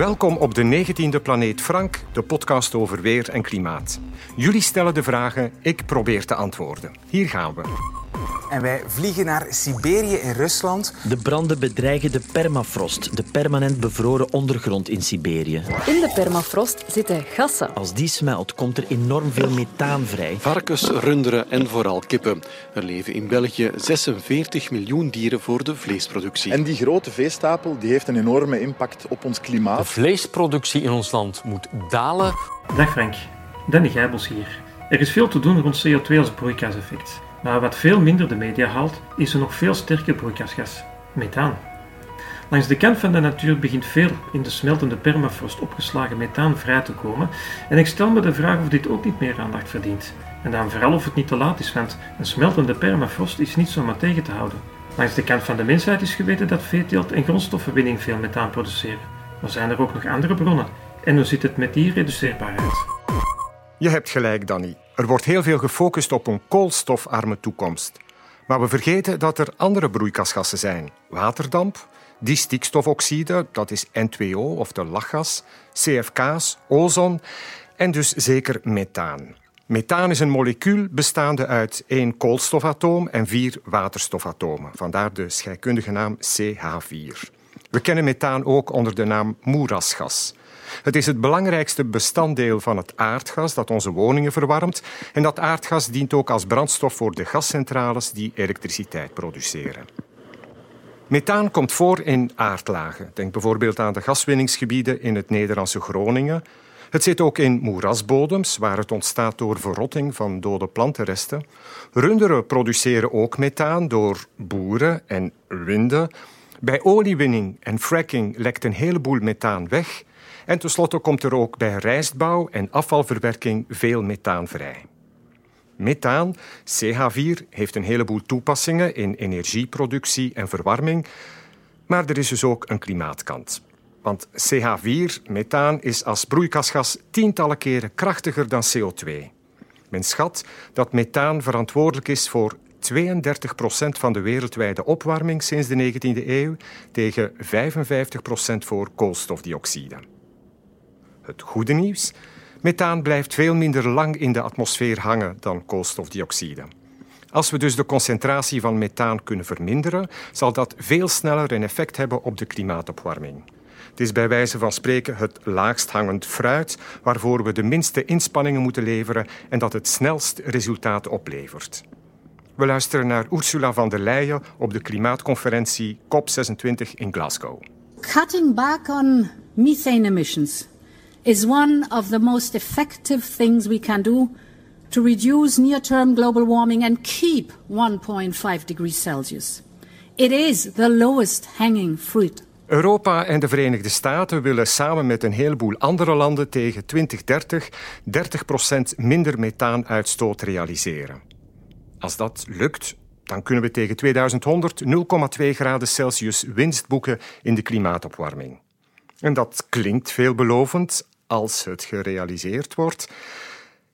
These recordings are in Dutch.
Welkom op de 19e Planeet Frank, de podcast over weer en klimaat. Jullie stellen de vragen, ik probeer te antwoorden. Hier gaan we. En wij vliegen naar Siberië in Rusland. De branden bedreigen de permafrost, de permanent bevroren ondergrond in Siberië. In de permafrost zitten gassen. Als die smelt, komt er enorm veel methaan vrij. Varkens, runderen en vooral kippen. Er leven in België 46 miljoen dieren voor de vleesproductie. En die grote veestapel die heeft een enorme impact op ons klimaat. De vleesproductie in ons land moet dalen. Dag Frank, Danny Gijbels hier. Er is veel te doen rond CO2 als broeikaseffect. Maar wat veel minder de media haalt, is een nog veel sterker broeikasgas, methaan. Langs de kant van de natuur begint veel in de smeltende permafrost opgeslagen methaan vrij te komen en ik stel me de vraag of dit ook niet meer aandacht verdient. En dan vooral of het niet te laat is, want een smeltende permafrost is niet zomaar tegen te houden. Langs de kant van de mensheid is geweten dat veeteelt en grondstoffenwinning veel methaan produceren. Maar zijn er ook nog andere bronnen? En hoe zit het met die reduceerbaarheid? Je hebt gelijk, Danny. Er wordt heel veel gefocust op een koolstofarme toekomst. Maar we vergeten dat er andere broeikasgassen zijn. Waterdamp, stikstofoxide, dat is N2O of de lachgas, CFK's, ozon en dus zeker methaan. Methaan is een molecuul bestaande uit één koolstofatoom en vier waterstofatomen. Vandaar de scheikundige naam CH4. We kennen methaan ook onder de naam moerasgas. Het is het belangrijkste bestanddeel van het aardgas dat onze woningen verwarmt. En dat aardgas dient ook als brandstof voor de gascentrales die elektriciteit produceren. Methaan komt voor in aardlagen. Denk bijvoorbeeld aan de gaswinningsgebieden in het Nederlandse Groningen. Het zit ook in moerasbodems, waar het ontstaat door verrotting van dode plantenresten. Runderen produceren ook methaan door boeren en winden. Bij oliewinning en fracking lekt een heleboel methaan weg. En tenslotte komt er ook bij rijstbouw en afvalverwerking veel methaan vrij. Methaan, CH4, heeft een heleboel toepassingen in energieproductie en verwarming, maar er is dus ook een klimaatkant. Want CH4, methaan, is als broeikasgas tientallen keren krachtiger dan CO2. Men schat dat methaan verantwoordelijk is voor 32% van de wereldwijde opwarming sinds de 19e eeuw tegen 55% voor koolstofdioxide. Het goede nieuws? Methaan blijft veel minder lang in de atmosfeer hangen dan koolstofdioxide. Als we dus de concentratie van methaan kunnen verminderen, zal dat veel sneller een effect hebben op de klimaatopwarming. Het is bij wijze van spreken het laagst hangend fruit waarvoor we de minste inspanningen moeten leveren en dat het snelst resultaat oplevert. We luisteren naar Ursula von der Leyen op de klimaatconferentie COP26 in Glasgow. Cutting back on methane emissions is one of the most effective things we can do to reduce near term global warming and keep 1.5 degrees Celsius. It is the lowest hanging fruit. Europa en de Verenigde Staten willen samen met een heleboel andere landen tegen 2030 30% minder methaanuitstoot realiseren. Als dat lukt, dan kunnen we tegen 2100 0,2 graden Celsius winst boeken in de klimaatopwarming. En dat klinkt veelbelovend als het gerealiseerd wordt.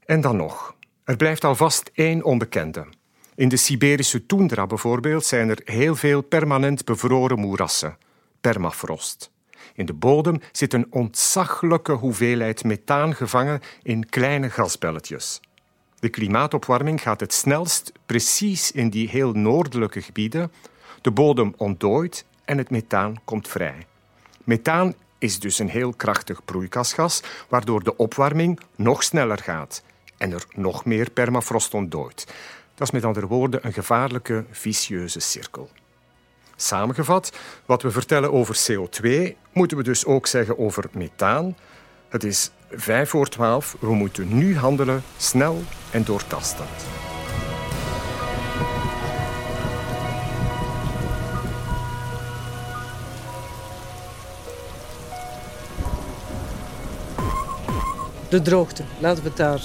En dan nog. Er blijft alvast één onbekende. In de Siberische toendra bijvoorbeeld zijn er heel veel permanent bevroren moerassen, permafrost. In de bodem zit een ontzaglijke hoeveelheid methaan gevangen in kleine gasbelletjes. De klimaatopwarming gaat het snelst precies in die heel noordelijke gebieden. De bodem ontdooit en het methaan komt vrij. Methaan is dus een heel krachtig broeikasgas, waardoor de opwarming nog sneller gaat en er nog meer permafrost ontdooit. Dat is met andere woorden een gevaarlijke, vicieuze cirkel. Samengevat, wat we vertellen over CO2, moeten we dus ook zeggen over methaan. Het is vijf voor twaalf, we moeten nu handelen, snel en doortastend. De droogte, laten we het daar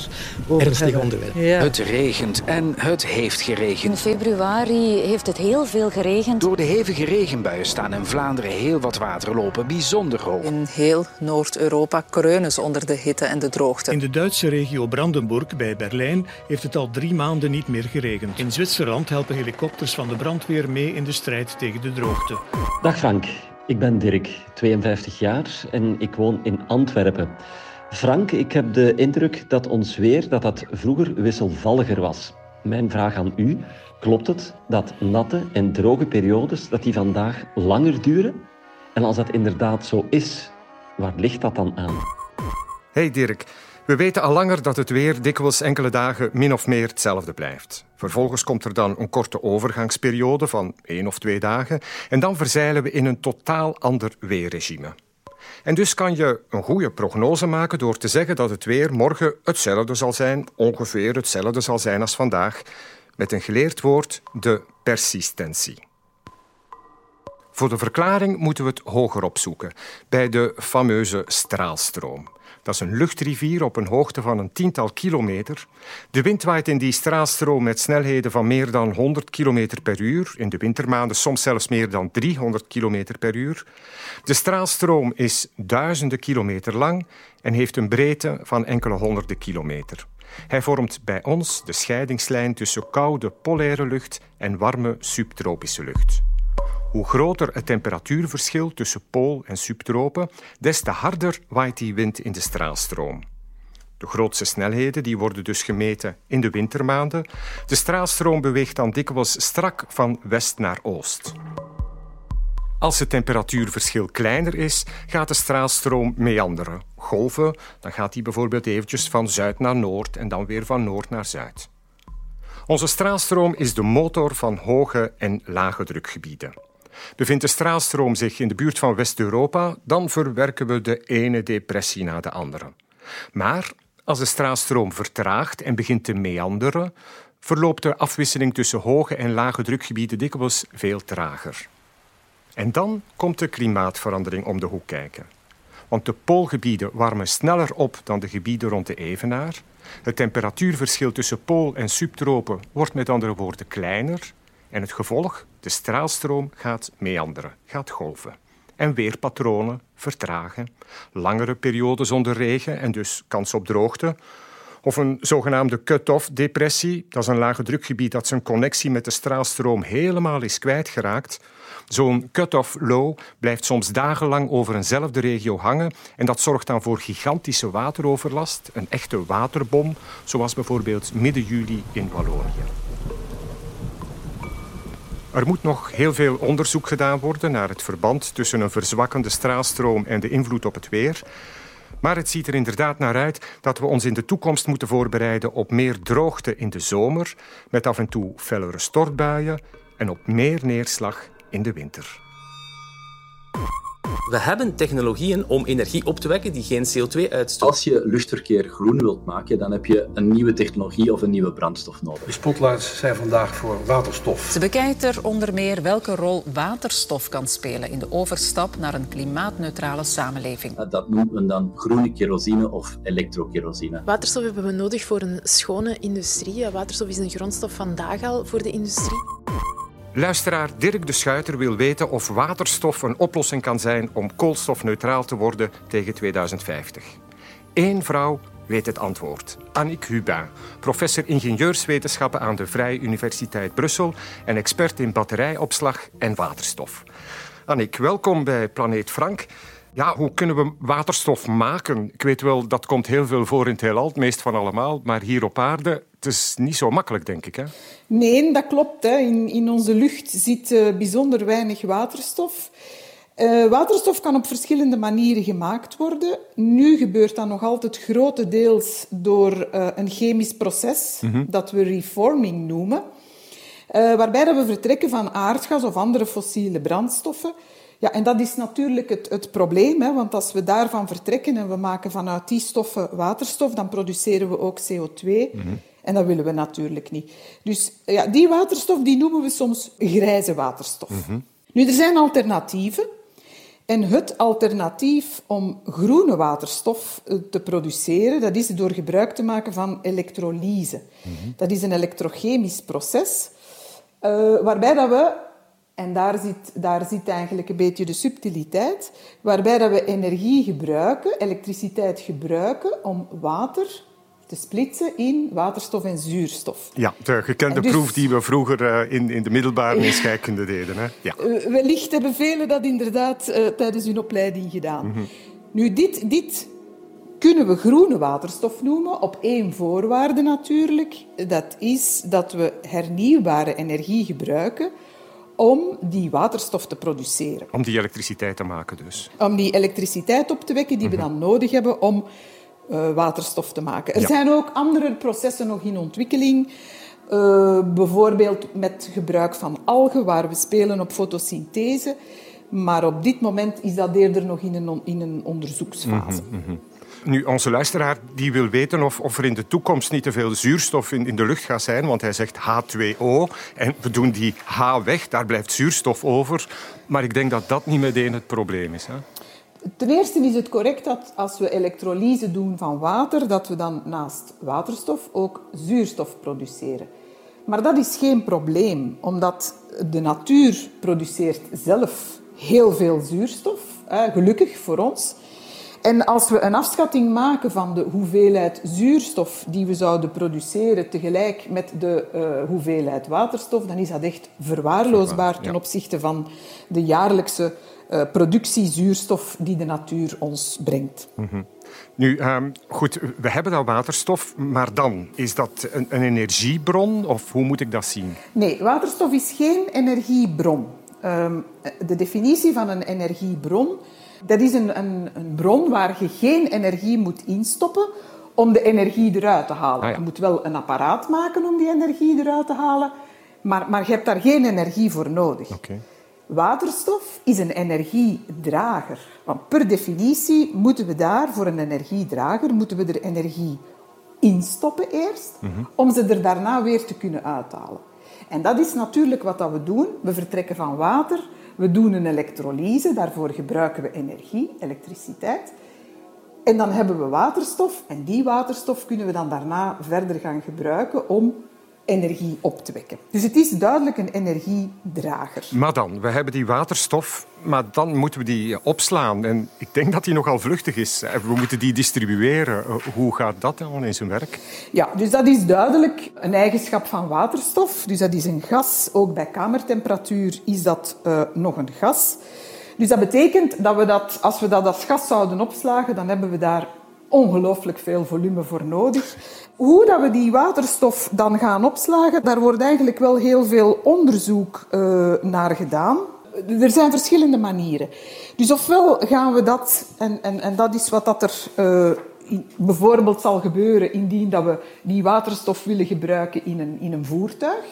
over Ernstig hebben. onderwerp. Ja. Het regent en het heeft geregend. In februari heeft het heel veel geregend. Door de hevige regenbuien staan in Vlaanderen heel wat waterlopen bijzonder hoog. In heel Noord-Europa kreunen ze onder de hitte en de droogte. In de Duitse regio Brandenburg bij Berlijn heeft het al drie maanden niet meer geregend. In Zwitserland helpen helikopters van de brandweer mee in de strijd tegen de droogte. Dag Frank, ik ben Dirk, 52 jaar en ik woon in Antwerpen. Frank, ik heb de indruk dat ons weer dat dat vroeger wisselvalliger was. Mijn vraag aan u, klopt het dat natte en droge periodes dat die vandaag langer duren? En als dat inderdaad zo is, waar ligt dat dan aan? Hey Dirk, we weten al langer dat het weer dikwijls enkele dagen min of meer hetzelfde blijft. Vervolgens komt er dan een korte overgangsperiode van één of twee dagen en dan verzeilen we in een totaal ander weerregime. En dus kan je een goede prognose maken door te zeggen dat het weer morgen hetzelfde zal zijn, ongeveer hetzelfde zal zijn als vandaag, met een geleerd woord, de persistentie. Voor de verklaring moeten we het hoger opzoeken, bij de fameuze straalstroom. Dat is een luchtrivier op een hoogte van een tiental kilometer. De wind waait in die straalstroom met snelheden van meer dan 100 km per uur. In de wintermaanden soms zelfs meer dan 300 km per uur. De straalstroom is duizenden kilometer lang en heeft een breedte van enkele honderden kilometer. Hij vormt bij ons de scheidingslijn tussen koude polaire lucht en warme subtropische lucht. Hoe groter het temperatuurverschil tussen pool en subtropen, des te harder waait die wind in de straalstroom. De grootste snelheden die worden dus gemeten in de wintermaanden. De straalstroom beweegt dan dikwijls strak van west naar oost. Als het temperatuurverschil kleiner is, gaat de straalstroom meanderen. Golven, dan gaat die bijvoorbeeld eventjes van zuid naar noord en dan weer van noord naar zuid. Onze straalstroom is de motor van hoge en lage drukgebieden. Bevindt de straalstroom zich in de buurt van West-Europa, dan verwerken we de ene depressie na de andere. Maar als de straalstroom vertraagt en begint te meanderen, verloopt de afwisseling tussen hoge en lage drukgebieden dikwijls veel trager. En dan komt de klimaatverandering om de hoek kijken. Want de poolgebieden warmen sneller op dan de gebieden rond de evenaar. Het temperatuurverschil tussen pool en subtropen wordt met andere woorden kleiner. En het gevolg, de straalstroom gaat meanderen, gaat golven. En weerpatronen vertragen. Langere perioden zonder regen en dus kans op droogte. Of een zogenaamde cut-off depressie. Dat is een lage drukgebied dat zijn connectie met de straalstroom helemaal is kwijtgeraakt. Zo'n cut-off low blijft soms dagenlang over eenzelfde regio hangen en dat zorgt dan voor gigantische wateroverlast, een echte waterbom, zoals bijvoorbeeld midden juli in Wallonië. Er moet nog heel veel onderzoek gedaan worden naar het verband tussen een verzwakkende straalstroom en de invloed op het weer. Maar het ziet er inderdaad naar uit dat we ons in de toekomst moeten voorbereiden op meer droogte in de zomer, met af en toe fellere stortbuien en op meer neerslag in de winter. We hebben technologieën om energie op te wekken die geen CO2 uitstoot. Als je luchtverkeer groen wilt maken, dan heb je een nieuwe technologie of een nieuwe brandstof nodig. De spotlights zijn vandaag voor waterstof. Ze bekijkt er onder meer welke rol waterstof kan spelen in de overstap naar een klimaatneutrale samenleving. Dat noemt men dan groene kerosine of elektrokerosine. Waterstof hebben we nodig voor een schone industrie. Waterstof is een grondstof vandaag al voor de industrie. Luisteraar Dirk de Schuiter wil weten of waterstof een oplossing kan zijn om koolstofneutraal te worden tegen 2050. Eén vrouw weet het antwoord. Annick Hubin, professor ingenieurswetenschappen aan de Vrije Universiteit Brussel en expert in batterijopslag en waterstof. Annick, welkom bij Planeet Frank. Ja, hoe kunnen we waterstof maken? Ik weet wel, dat komt heel veel voor in het heelal, het meest van allemaal. Maar hier op aarde, het is niet zo makkelijk, denk ik. Hè? Nee, dat klopt. Hè. In, in onze lucht zit uh, bijzonder weinig waterstof. Uh, waterstof kan op verschillende manieren gemaakt worden. Nu gebeurt dat nog altijd grotendeels door uh, een chemisch proces mm -hmm. dat we reforming noemen. waarbij dat we vertrekken van aardgas of andere fossiele brandstoffen. Ja, en dat is natuurlijk het, het probleem, hè, want als we daarvan vertrekken en we maken vanuit die stoffen waterstof, dan produceren we ook CO2. Mm -hmm. En dat willen we natuurlijk niet. Dus ja, die waterstof die noemen we soms grijze waterstof. Mm -hmm. Nu, er zijn alternatieven. En het alternatief om groene waterstof eh, te produceren, dat is door gebruik te maken van elektrolyse. Dat is een elektrochemisch proces uh, waarbij dat we, en daar zit, daar zit eigenlijk een beetje de subtiliteit, waarbij dat we energie gebruiken, elektriciteit gebruiken om water te splitsen in waterstof en zuurstof. Ja, de gekende dus- proef die we vroeger uh, in, in de middelbare in scheikunde deden. Hè? Ja. Uh, wellicht hebben velen dat inderdaad uh, tijdens hun opleiding gedaan. Mhm. Nu, dit, dit kunnen we groene waterstof noemen, op één voorwaarde natuurlijk. Dat is dat we hernieuwbare energie gebruiken om die waterstof te produceren. Om die elektriciteit te maken dus. Om die elektriciteit op te wekken die we dan nodig hebben om uh, waterstof te maken. Er Ja. zijn ook andere processen nog in ontwikkeling. Uh, bijvoorbeeld met gebruik van algen, waar we spelen op fotosynthese. Maar op dit moment is dat eerder nog in een, in een onderzoeksfase. Mhm, mhm. Nu, onze luisteraar die wil weten of, of er in de toekomst niet te veel zuurstof in, in de lucht gaat zijn, want hij zegt H2O en we doen die H weg, daar blijft zuurstof over. Maar ik denk dat dat niet meteen het probleem is. Hè? Ten eerste is het correct dat als we elektrolyse doen van water, dat we dan naast waterstof ook zuurstof produceren. Maar dat is geen probleem, omdat de natuur produceert zelf heel veel zuurstof, gelukkig voor ons. En als we een afschatting maken van de hoeveelheid zuurstof die we zouden produceren tegelijk met de eh, hoeveelheid waterstof, dan is dat echt verwaarloosbaar ten opzichte van de jaarlijkse eh, productie zuurstof die de natuur ons brengt. Mhm. Nu, ehm, goed, we hebben dat waterstof, maar dan, is dat een, een energiebron of hoe moet ik dat zien? Nee, waterstof is geen energiebron. Ehm, de definitie van een energiebron, dat is een, een, een bron waar je geen energie moet instoppen om de energie eruit te halen. Ah, ja. Je moet wel een apparaat maken om die energie eruit te halen, maar, maar je hebt daar geen energie voor nodig. Waterstof is een energiedrager. Want per definitie moeten we daar voor een energiedrager moeten we er energie instoppen eerst, om ze er daarna weer te kunnen uithalen. En dat is natuurlijk wat dat we doen. We vertrekken van water, we doen een elektrolyse, daarvoor gebruiken we energie, elektriciteit. En dan hebben we waterstof en die waterstof kunnen we dan daarna verder gaan gebruiken om energie op te wekken. Dus het is duidelijk een energiedrager. Maar dan, we hebben die waterstof, maar dan moeten we die opslaan. En ik denk dat die nogal vluchtig is. We moeten die distribueren. Eh, Hoe gaat dat dan in zijn werk? Ja, dus dat is duidelijk een eigenschap van waterstof. Dus dat is een gas. Ook bij kamertemperatuur is dat eh, nog een gas. Dus dat betekent dat we dat, als we dat als gas zouden opslagen, dan hebben we daar ongelooflijk veel volume voor nodig. Hoe dat we die waterstof dan gaan opslagen, daar wordt eigenlijk wel heel veel onderzoek eh, naar gedaan. Er zijn verschillende manieren. Dus ofwel gaan we dat, en, en, en dat is wat dat er eh, bijvoorbeeld zal gebeuren indien dat we die waterstof willen gebruiken in een, in een voertuig,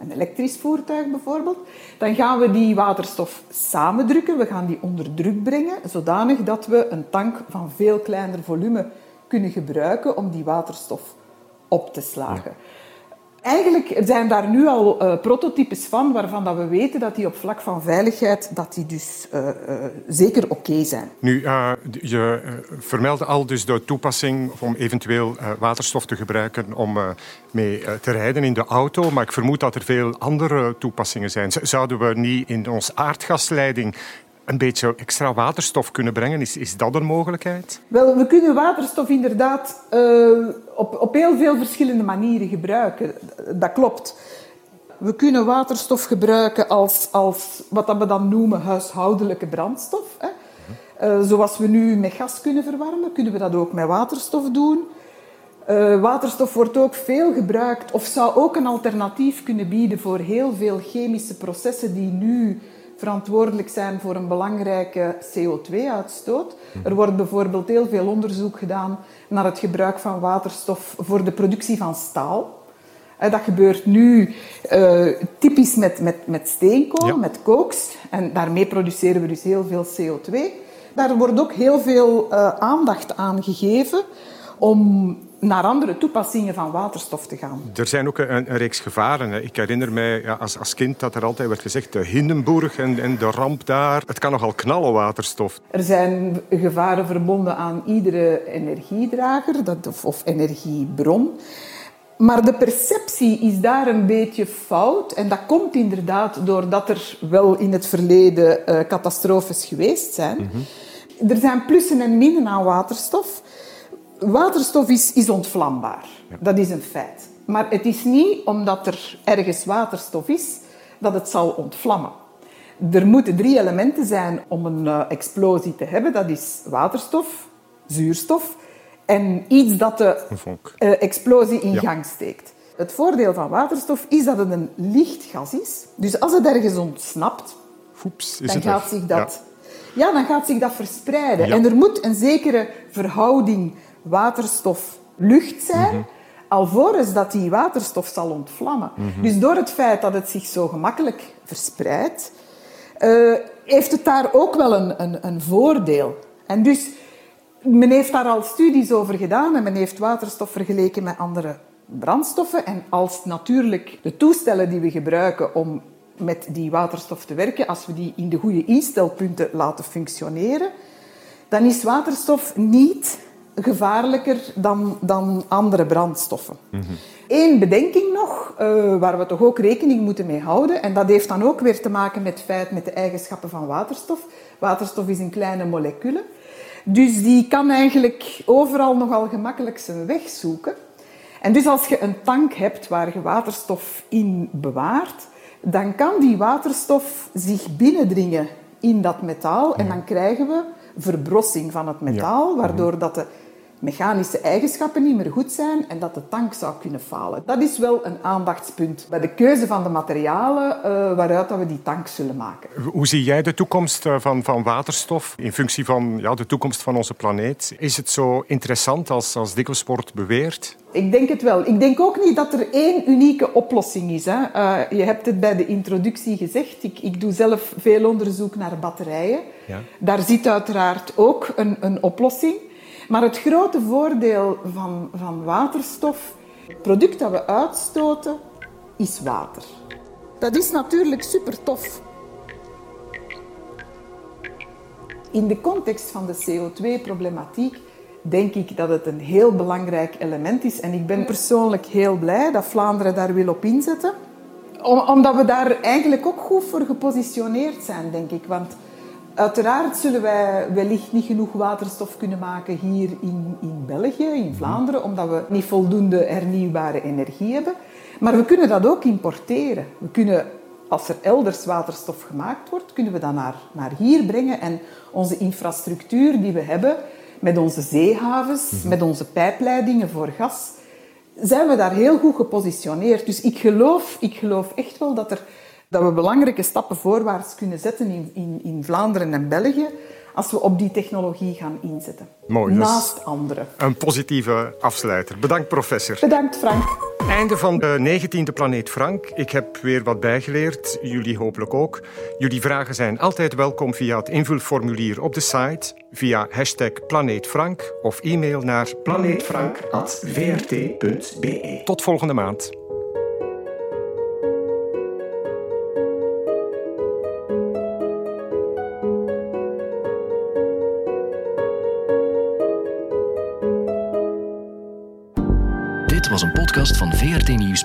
een elektrisch voertuig bijvoorbeeld, dan gaan we die waterstof samendrukken, we gaan die onder druk brengen, zodanig dat we een tank van veel kleiner volume kunnen gebruiken om die waterstof op te slagen. Eigenlijk zijn daar nu al eh, prototypes van, waarvan dat we weten dat die op vlak van veiligheid dat die dus eh, eh, zeker oké zijn. Nu, je vermeldde al dus de toepassing om eventueel waterstof te gebruiken om mee te rijden in de auto. Maar ik vermoed dat er veel andere toepassingen zijn. Zouden we niet in onze aardgasleiding een beetje extra waterstof kunnen brengen? Is, is dat een mogelijkheid? Wel, we kunnen waterstof inderdaad eh, op, op heel veel verschillende manieren gebruiken. Dat klopt. We kunnen waterstof gebruiken als, als wat dat we dan noemen huishoudelijke brandstof. Hè. Eh, zoals we nu met gas kunnen verwarmen, kunnen we dat ook met waterstof doen. Eh, waterstof wordt ook veel gebruikt, of zou ook een alternatief kunnen bieden voor heel veel chemische processen die nu verantwoordelijk zijn voor een belangrijke CO2-uitstoot. Er wordt bijvoorbeeld heel veel onderzoek gedaan naar het gebruik van waterstof voor de productie van staal. Eh, Dat gebeurt nu eh, typisch met, met, met steenkool, met koks. En daarmee produceren we dus heel veel CO2. Daar wordt ook heel veel eh, aandacht aan gegeven om naar andere toepassingen van waterstof te gaan. Er zijn ook een, een reeks gevaren. Ik herinner mij ja, als, als, kind dat er altijd werd gezegd de Hindenburg en, en, de ramp daar. Het kan nogal knallen, waterstof. Er zijn gevaren verbonden aan iedere energiedrager dat, of, of energiebron. Maar de perceptie is daar een beetje fout. En dat komt inderdaad doordat er wel in het verleden uh, catastrofes geweest zijn. Mm -hmm. Er zijn plussen en minnen aan waterstof. Waterstof is, is ontvlambaar. Ja. Dat is een feit. Maar het is niet omdat er ergens waterstof is dat het zal ontvlammen. Er moeten drie elementen zijn om een uh, explosie te hebben. Dat is waterstof, zuurstof en iets dat de uh, explosie in ja. gang steekt. Het voordeel van waterstof is dat het een licht gas is. Dus als het ergens ontsnapt, Oeps, dan gaat zich dat... Ja. ja. dan gaat zich dat verspreiden. En er moet een zekere verhouding waterstof-lucht zijn, mm -hmm. alvorens dat die waterstof zal ontvlammen. Mm -hmm. Dus door het feit dat het zich zo gemakkelijk verspreidt, uh, heeft het daar ook wel een, een, een voordeel. En dus men heeft daar al studies over gedaan en men heeft waterstof vergeleken met andere brandstoffen. En als natuurlijk de toestellen die we gebruiken om met die waterstof te werken, als we die in de goede instelpunten laten functioneren, dan is waterstof niet gevaarlijker dan, dan andere brandstoffen. Mhm. Eén bedenking nog, uh, waar we toch ook rekening moeten mee houden, en dat heeft dan ook weer te maken met het feit, met de eigenschappen van waterstof. Waterstof is een kleine molecule, dus die kan eigenlijk overal nogal gemakkelijk zijn weg zoeken. En dus als je een tank hebt waar je waterstof in bewaart, dan kan die waterstof zich binnendringen in dat metaal en dan krijgen we verbrossing van het metaal, waardoor dat de mechanische eigenschappen niet meer goed zijn en dat de tank zou kunnen falen. Dat is wel een aandachtspunt bij de keuze van de materialen uh, waaruit dat we die tank zullen maken. Hoe zie jij de toekomst van, van waterstof in functie van ja, de toekomst van onze planeet? Is het zo interessant als, als dikwijls wordt beweerd? Ik denk het wel. Ik denk ook niet dat er één unieke oplossing is. Hè. Uh, je hebt het bij de introductie gezegd. Ik, ik doe zelf veel onderzoek naar batterijen. Ja. Daar zit uiteraard ook een, een oplossing. Maar het grote voordeel van, van waterstof, het product dat we uitstoten, is water. Dat is natuurlijk super tof. In de context van de CO2-problematiek denk ik dat het een heel belangrijk element is. En ik ben persoonlijk heel blij dat Vlaanderen daar wil op inzetten. Om, omdat we daar eigenlijk ook goed voor gepositioneerd zijn, denk ik. Want Uiteraard zullen wij wellicht niet genoeg waterstof kunnen maken hier in, in België, in Vlaanderen, omdat we niet voldoende hernieuwbare energie hebben. Maar we kunnen dat ook importeren. We kunnen, als er elders waterstof gemaakt wordt, kunnen we dat naar, naar hier brengen. En onze infrastructuur die we hebben, met onze zeehavens, -hmm. met onze pijpleidingen voor gas, zijn we daar heel goed gepositioneerd. Dus ik geloof, ik geloof echt wel dat er dat we belangrijke stappen voorwaarts kunnen zetten in, in, in Vlaanderen en België als we op die technologie gaan inzetten. Mooi. Dus Naast anderen. Een positieve afsluiter. Bedankt, professor. Bedankt, Frank. Einde van de 19e Planeet Frank. Ik heb weer wat bijgeleerd. Jullie hopelijk ook. Jullie vragen zijn altijd welkom via het invulformulier op de site, via hashtag planeetfrank of e-mail naar planeetfrank.vrt.be. Tot volgende maand.